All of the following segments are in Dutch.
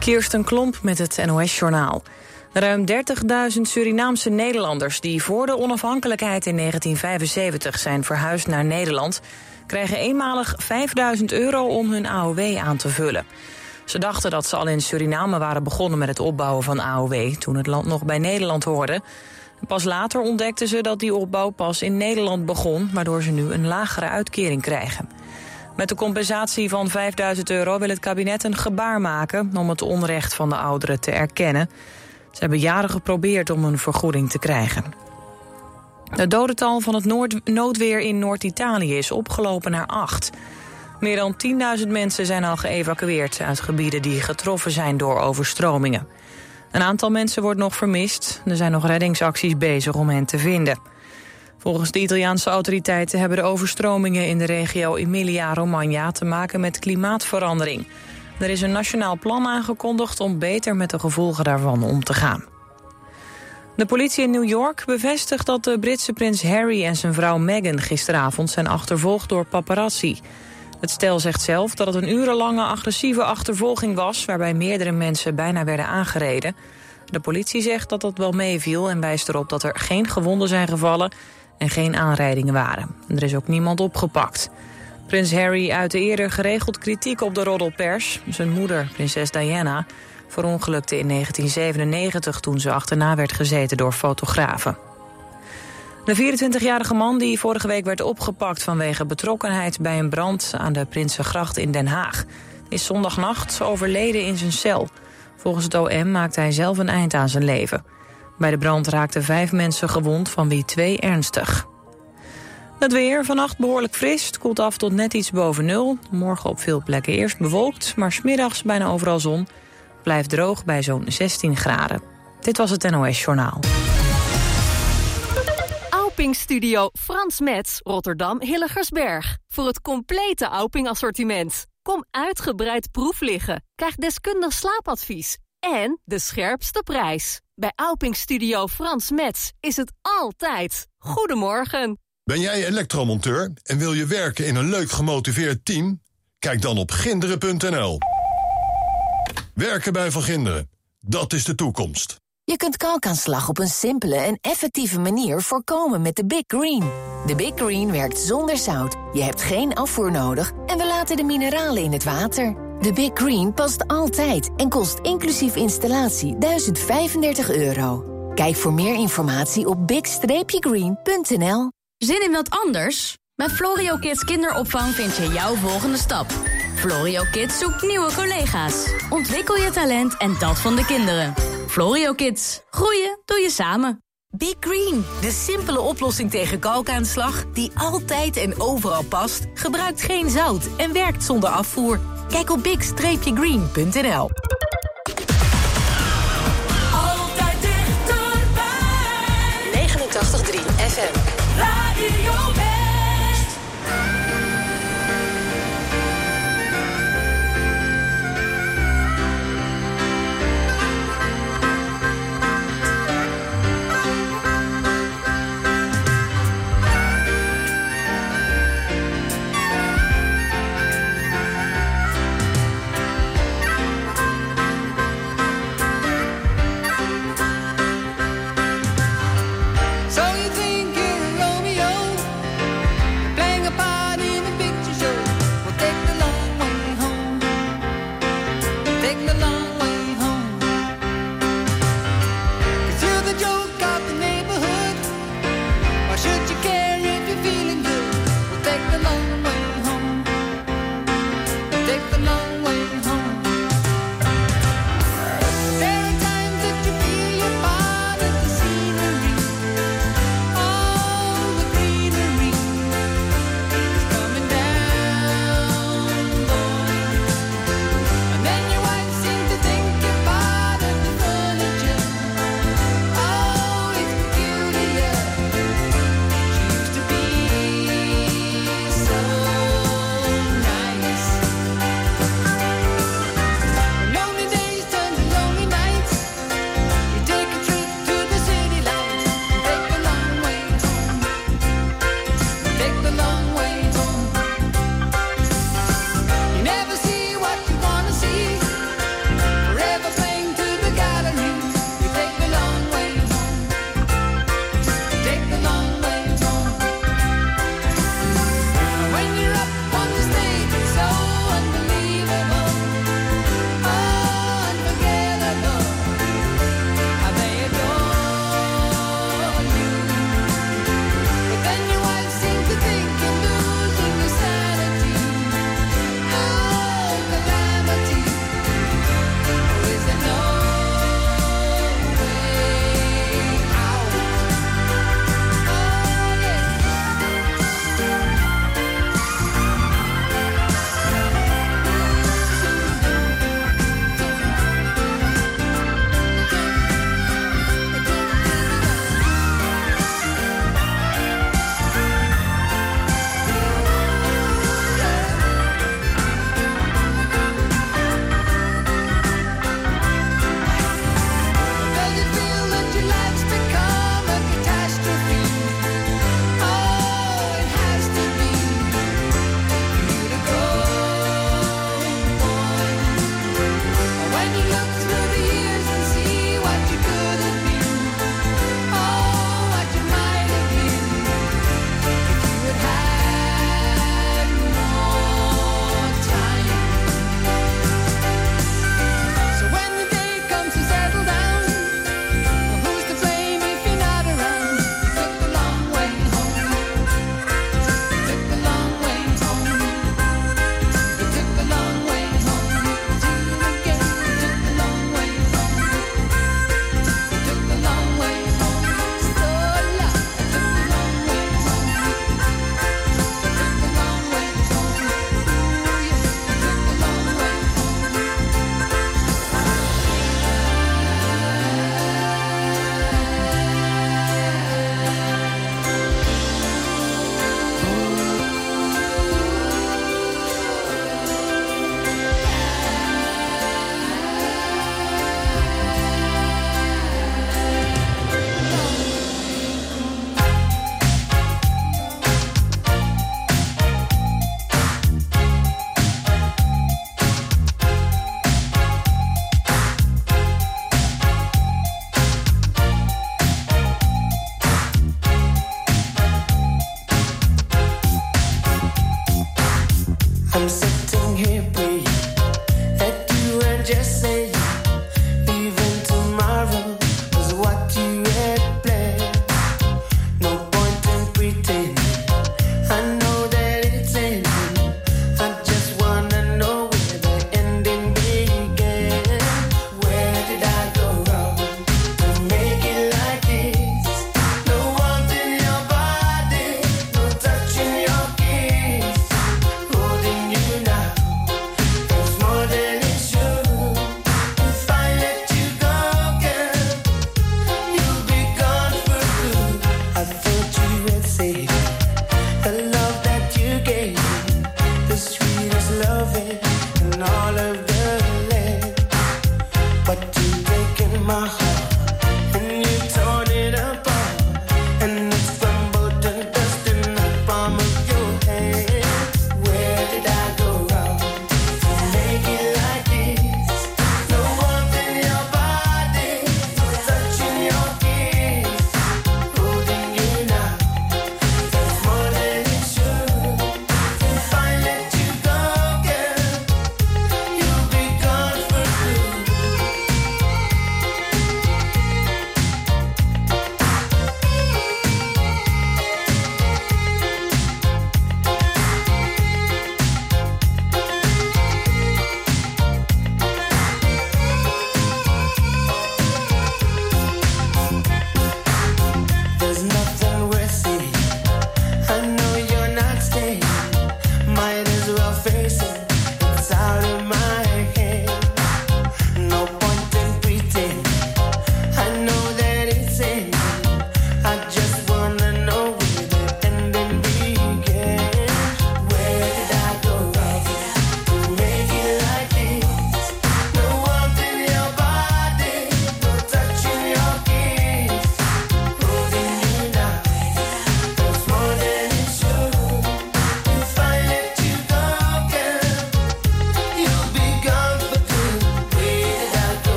Kirsten Klomp met het NOS-journaal. Ruim 30.000 Surinaamse Nederlanders die voor de onafhankelijkheid in 1975 zijn verhuisd naar Nederland... krijgen eenmalig 5.000 euro om hun AOW aan te vullen. Ze dachten dat ze al in Suriname waren begonnen met het opbouwen van AOW... toen het land nog bij Nederland hoorde. Pas later ontdekten ze dat die opbouw pas in Nederland begon... waardoor ze nu een lagere uitkering krijgen. Met de compensatie van 5000 euro wil het kabinet een gebaar maken... om het onrecht van de ouderen te erkennen. Ze hebben jaren geprobeerd om een vergoeding te krijgen. Het dodental van het noord noodweer in Noord-Italië is opgelopen naar acht. Meer dan 10.000 mensen zijn al geëvacueerd uit gebieden die getroffen zijn door overstromingen. Een aantal mensen wordt nog vermist. Er zijn nog reddingsacties bezig om hen te vinden. Volgens de Italiaanse autoriteiten hebben de overstromingen in de regio Emilia-Romagna te maken met klimaatverandering. Er is een nationaal plan aangekondigd om beter met de gevolgen daarvan om te gaan. De politie in New York bevestigt dat de Britse prins Harry en zijn vrouw Meghan gisteravond zijn achtervolgd door paparazzi. Het stel zegt zelf dat het een urenlange agressieve achtervolging was... waarbij meerdere mensen bijna werden aangereden. De politie zegt dat dat wel meeviel en wijst erop dat er geen gewonden zijn gevallen... en geen aanrijdingen waren. Er is ook niemand opgepakt. Prins Harry uitte eerder geregeld kritiek op de roddelpers. Zijn moeder, prinses Diana, verongelukte in 1997... toen ze achterna werd gezeten door fotografen. De 24-jarige man die vorige week werd opgepakt vanwege betrokkenheid bij een brand aan de Prinsengracht in Den Haag, is zondagnacht overleden in zijn cel. Volgens het OM maakte hij zelf een eind aan zijn leven. Bij de brand raakten vijf mensen gewond, van wie twee ernstig. Het weer, vannacht behoorlijk fris, koelt af tot net iets boven nul. Morgen op veel plekken eerst bewolkt, maar smiddags bijna overal zon. Blijft droog bij zo'n 16 graden. Dit was het NOS Journaal. Studio Frans Metz, Rotterdam Hilligersberg. Voor het complete Auping-assortiment. Kom uitgebreid proef liggen. Krijg deskundig slaapadvies. En de scherpste prijs. Bij Auping Studio Frans Metz is het altijd. Goedemorgen. Ben jij elektromonteur en wil je werken in een leuk gemotiveerd team? Kijk dan op ginderen.nl. Werken bij Van Ginderen. Dat is de toekomst. Je kunt kalkaanslag op een simpele en effectieve manier voorkomen met de Big Green. De Big Green werkt zonder zout, je hebt geen afvoer nodig... en we laten de mineralen in het water. De Big Green past altijd en kost inclusief installatie 1035 euro. Kijk voor meer informatie op big-green.nl. Zin in wat anders? Met Florio Kids kinderopvang vind je jouw volgende stap. Florio Kids zoekt nieuwe collega's. Ontwikkel je talent en dat van de kinderen. Florio Kids. Groeien doe je samen. Big Green, de simpele oplossing tegen kalkaanslag... die altijd en overal past, gebruikt geen zout en werkt zonder afvoer. Kijk op big-green.nl.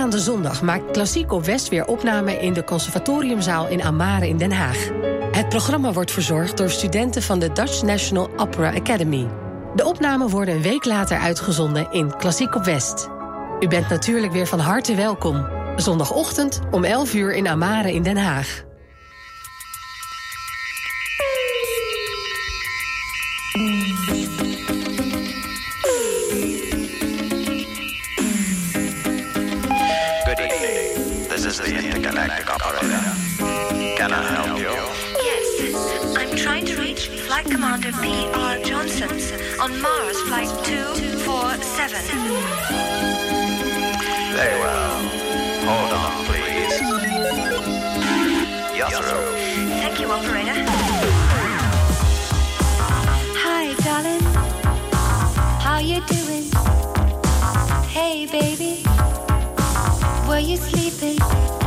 Aanstaande zondag maakt Klassiek op West weer opname in de Conservatoriumzaal in Amare in Den Haag. Het programma wordt verzorgd door studenten van de Dutch National Opera Academy. De opnamen worden een week later uitgezonden in Klassiek op West. U bent natuurlijk weer van harte welkom. Zondagochtend om 11 uur in Amare in Den Haag. Commander P.R. Johnson on Mars Flight 247. Very well. Hold on, please. Yes, Thank you, operator. Hi, darling. How you doing? Hey, baby. Were you sleeping?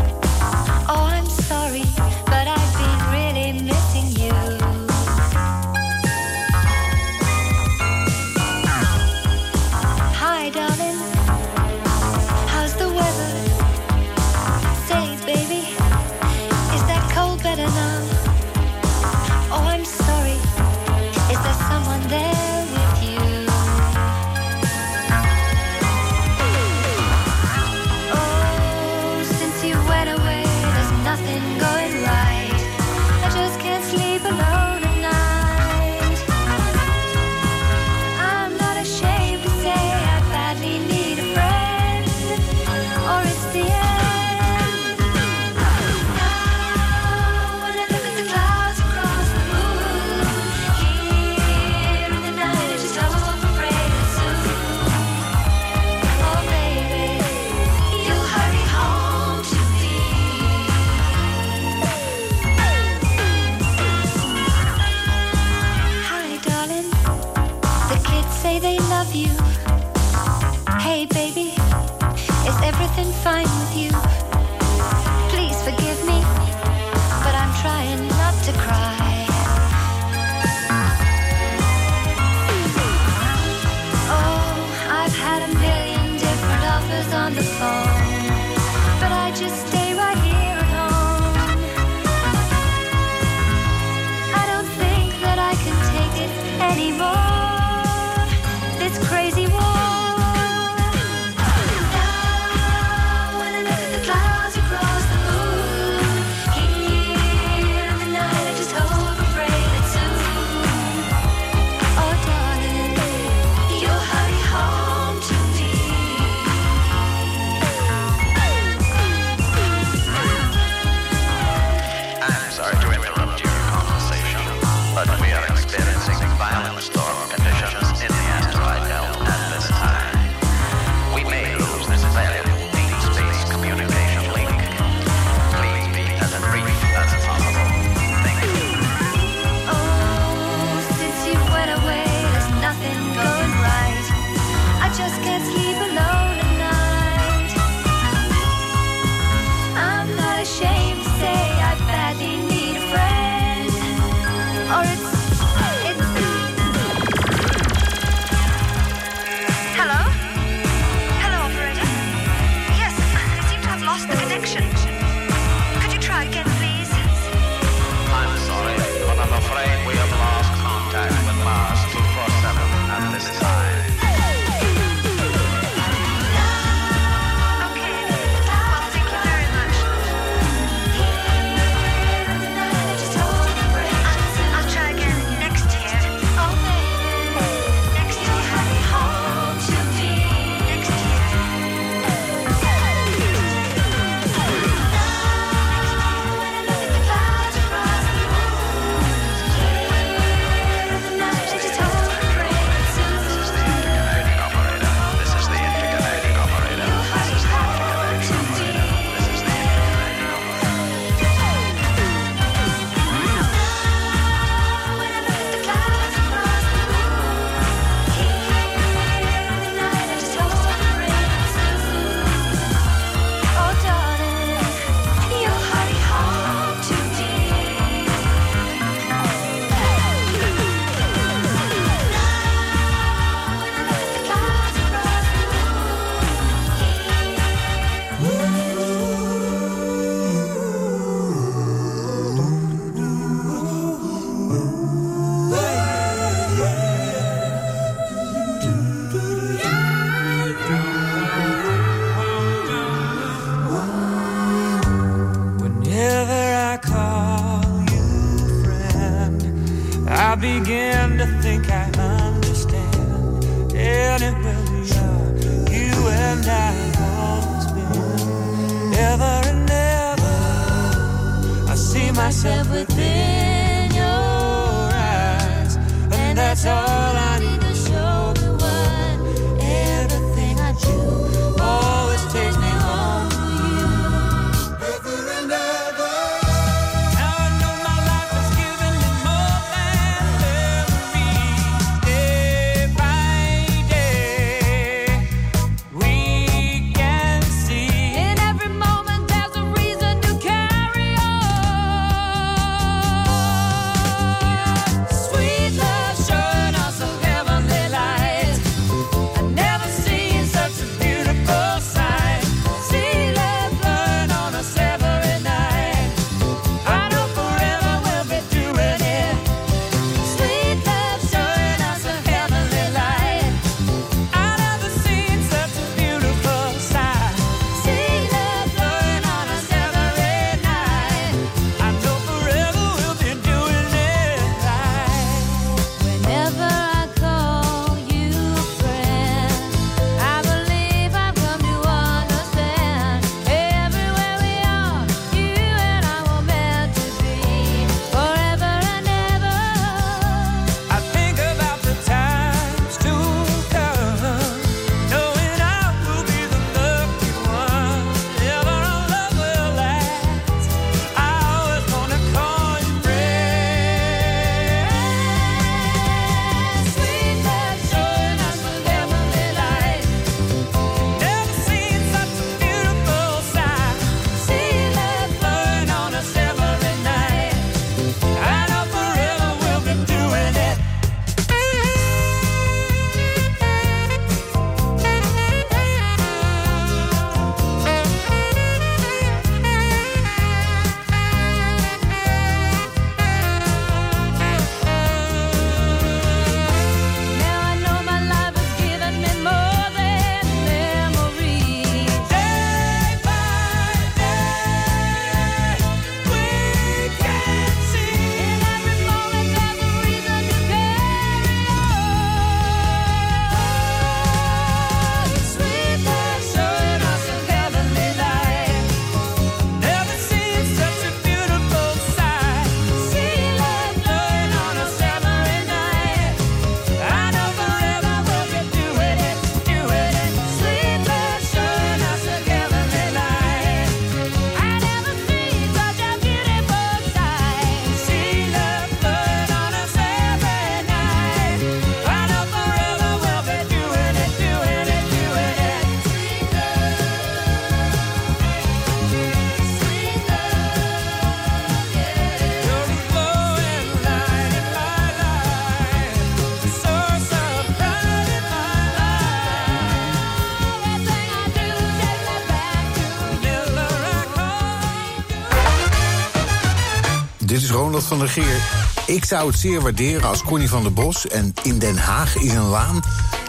Van de Geer. Ik zou het zeer waarderen als Connie van der Bos en In Den Haag is een laan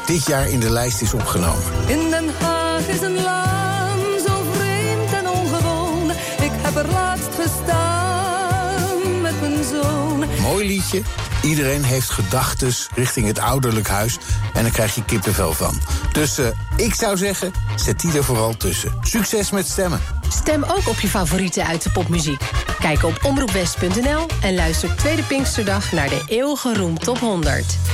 dit jaar in de lijst is opgenomen. In Den Haag is een laan, zo vreemd en ongewoon. Ik heb er laatst gestaan met mijn zoon. Mooi liedje. Iedereen heeft gedachten richting het ouderlijk huis. En dan krijg je kippenvel van. Dus eh, ik zou zeggen, zet die er vooral tussen. Succes met stemmen. Stem ook op je favorieten uit de popmuziek. Kijk op omroepwest.nl en luister tweede Pinksterdag naar de eeuwige Roem Top 100.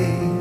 Day.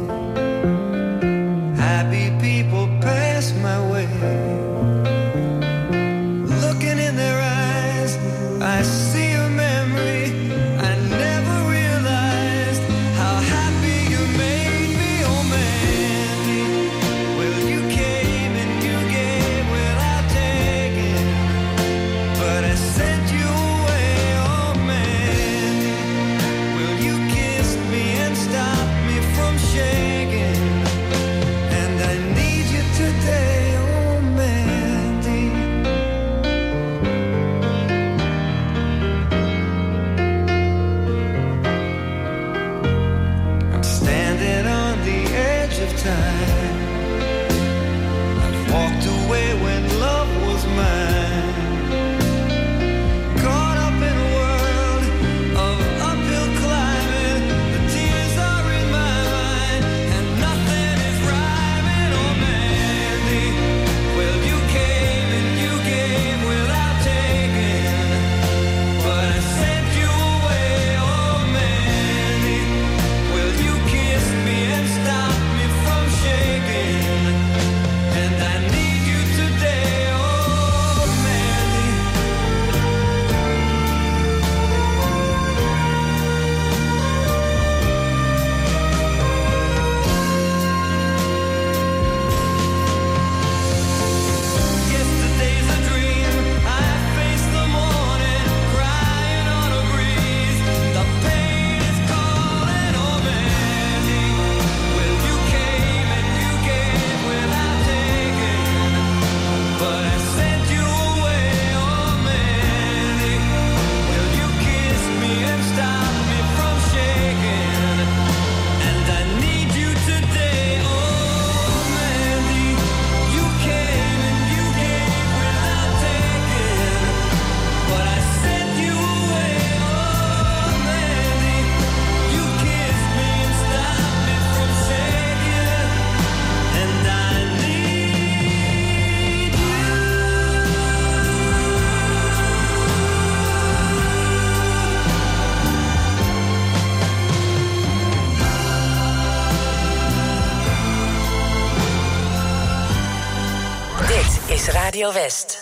West.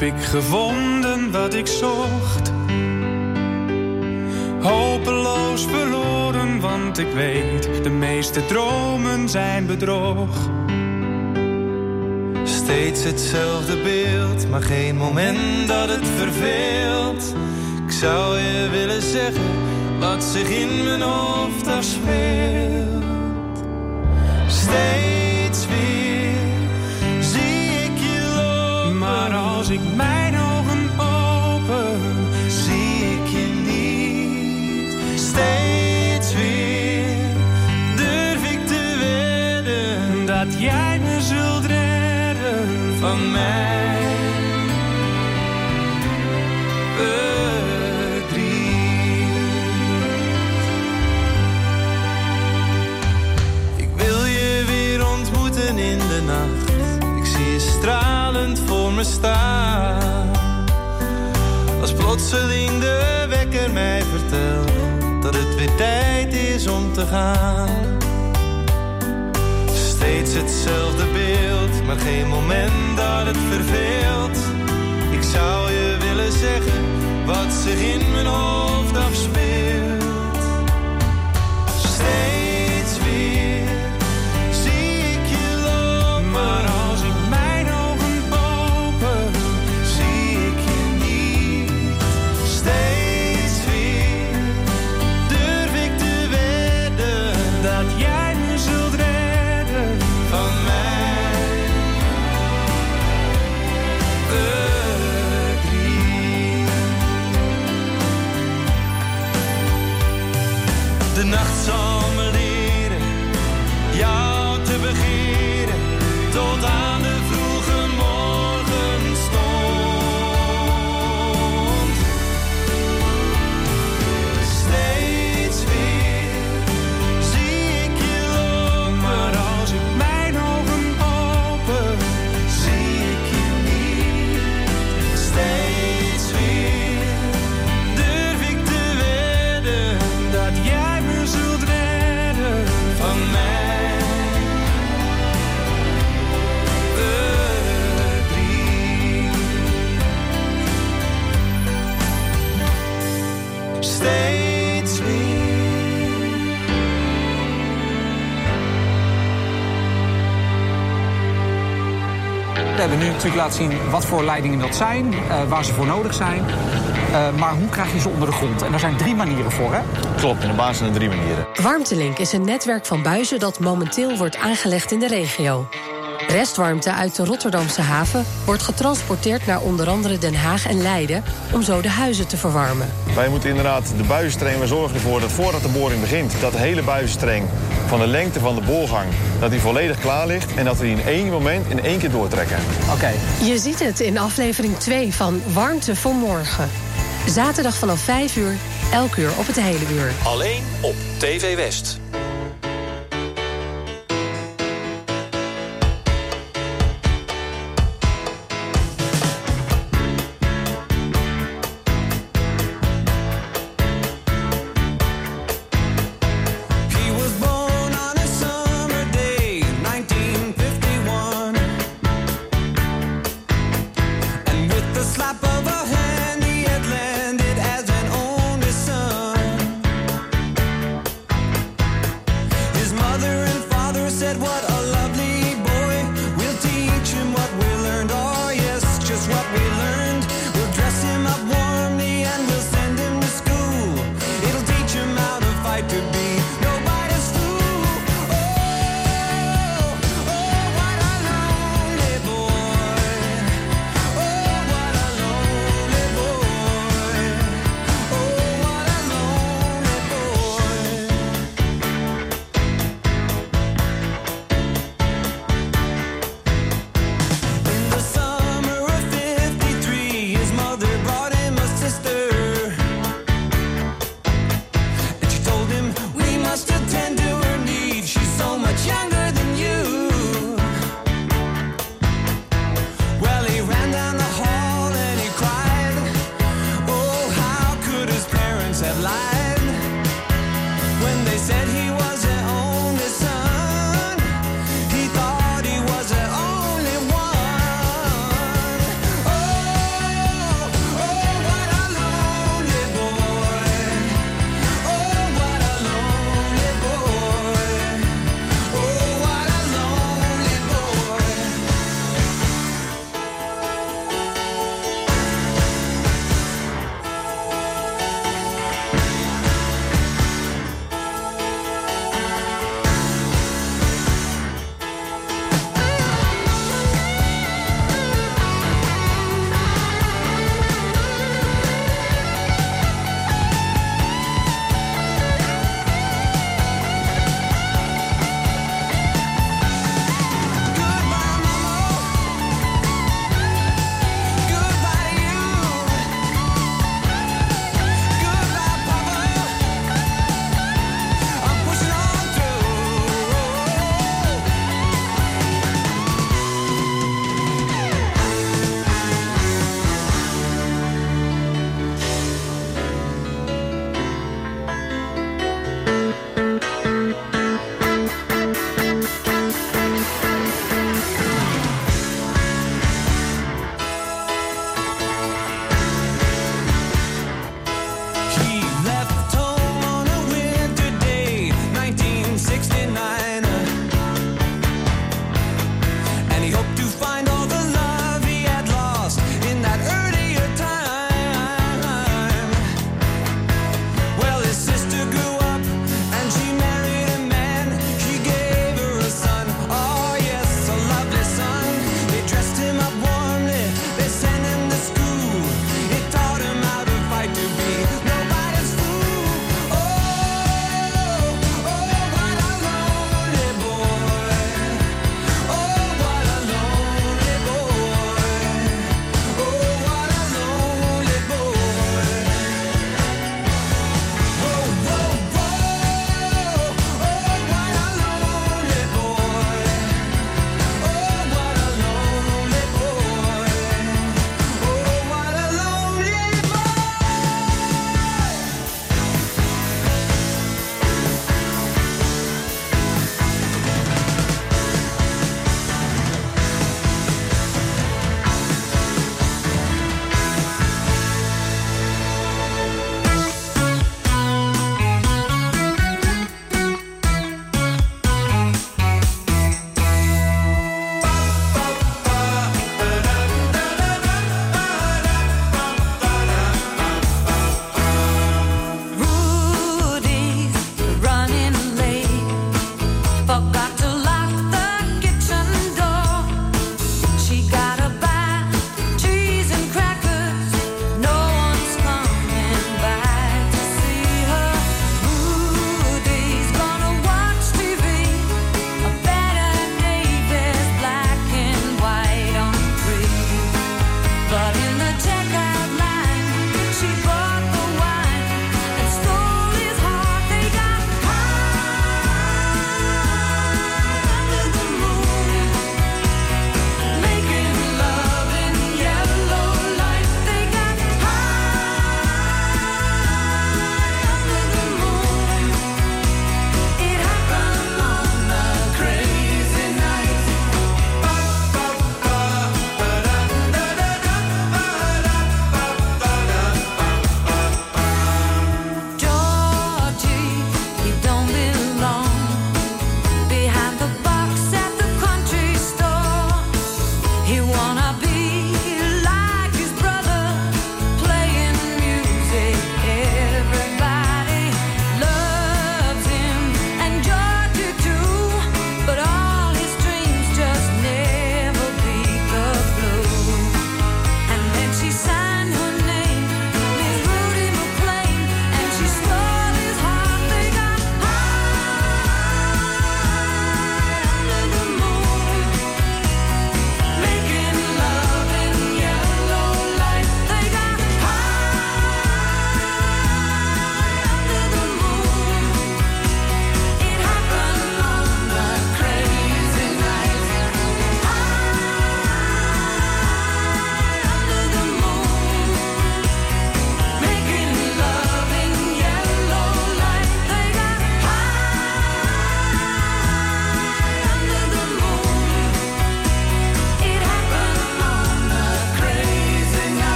Heb ik gevonden wat ik zocht. Hopeloos verloren, want ik weet, de meeste dromen zijn bedrog. Steeds hetzelfde beeld, maar geen moment dat het verveelt. Ik zou je willen zeggen wat zich in mijn hoofd afspeelt. Steeds als ik mijn ogen open, zie ik je niet. Steeds weer durf ik te wedden dat jij me zult redden van mij. Als plotseling de wekker mij vertelt dat het weer tijd is om te gaan. Steeds hetzelfde beeld, maar geen moment dat het verveelt. Ik zou je willen zeggen wat zich in mijn hoofd afspeelt. Natuurlijk laten zien wat voor leidingen dat zijn, eh, waar ze voor nodig zijn. Eh, maar hoe krijg je ze onder de grond? En daar zijn drie manieren voor, hè? Klopt, in de basis zijn er drie manieren. Warmtelink is een netwerk van buizen dat momenteel wordt aangelegd in de regio. Restwarmte uit de Rotterdamse haven wordt getransporteerd naar onder andere Den Haag en Leiden om zo de huizen te verwarmen. Wij moeten inderdaad de buizenstreng, we zorgen ervoor dat voordat de boring begint, dat de hele buizenstreng van de lengte van de boorgang, dat die volledig klaar ligt en dat we die in één moment in één keer doortrekken. Oké. Je ziet het in aflevering 2 van Warmte voor Morgen. Zaterdag vanaf 5 uur, elk uur op het hele uur. Alleen op TV West.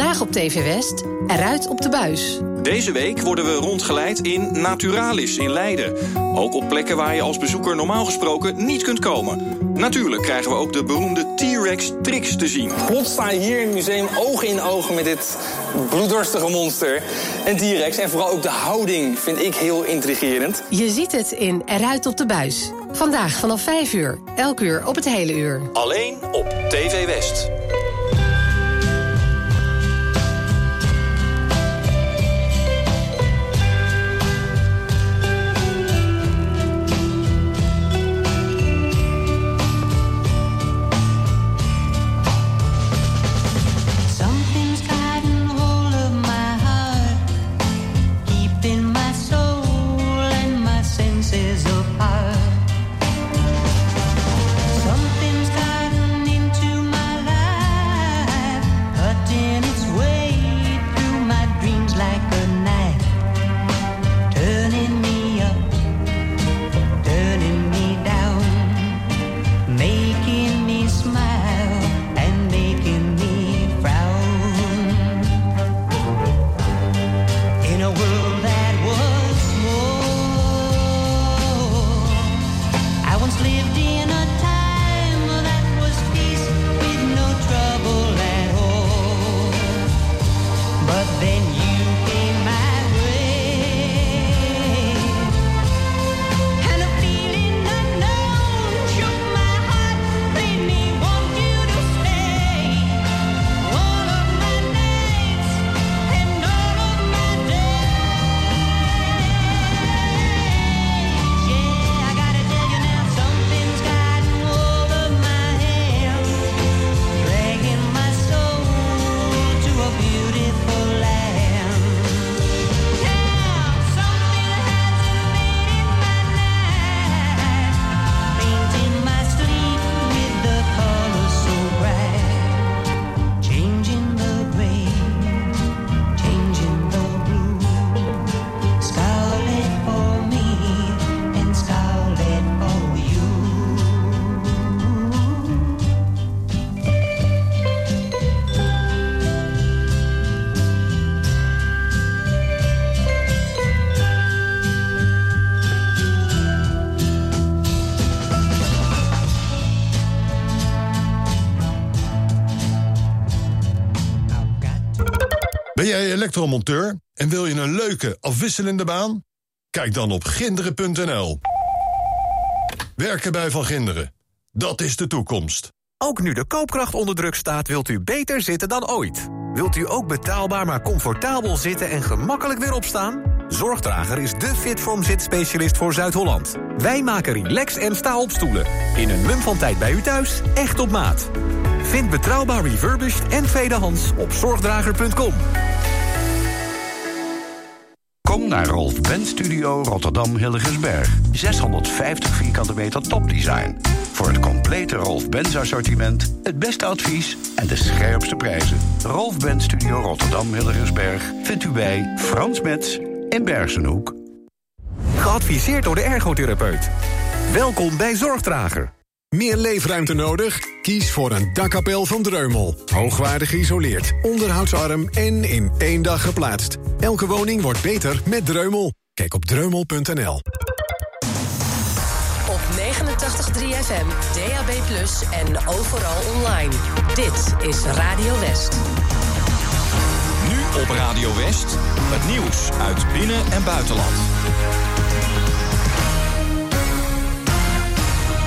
Vandaag op TV West, eruit op de buis. Deze week worden we rondgeleid in Naturalis in Leiden. Ook op plekken waar je als bezoeker normaal gesproken niet kunt komen. Natuurlijk krijgen we ook de beroemde T-Rex tricks te zien. Plots sta je hier in het museum oog in oog met dit bloeddorstige monster. Een T-Rex. En vooral ook de houding vind ik heel intrigerend. Je ziet het in Eruit op de buis. Vandaag vanaf 5 uur, elk uur op het hele uur. Alleen op TV West. Jij elektromonteur en wil je een leuke, afwisselende baan? Kijk dan op ginderen.nl. Werken bij Van Ginderen. Dat is de toekomst. Ook nu de koopkracht onder druk staat, wilt u beter zitten dan ooit. Wilt u ook betaalbaar maar comfortabel zitten en gemakkelijk weer opstaan? Zorgdrager is de Fitform zitspecialist voor Zuid-Holland. Wij maken relax en sta-opstoelen. In een mum van tijd bij u thuis, echt op maat. Vind betrouwbaar refurbished en tweedehands op zorgdrager.com. Kom naar Rolf Benz Studio Rotterdam Hilligensberg. 650 vierkante meter topdesign. Voor het complete Rolf Benz assortiment, het beste advies en de scherpste prijzen. Rolf Benz Studio Rotterdam Hilligensberg vindt u bij Frans Metz in Bergenhoek. Geadviseerd door de ergotherapeut. Welkom bij Zorgdrager. Meer leefruimte nodig? Kies voor een dakkapel van Dreumel. Hoogwaardig geïsoleerd, onderhoudsarm en in één dag geplaatst. Elke woning wordt beter met Dreumel. Kijk op dreumel.nl. Op 89.3 FM, DAB+, en overal online. Dit is Radio West. Nu op Radio West. Het nieuws uit binnen- en buitenland.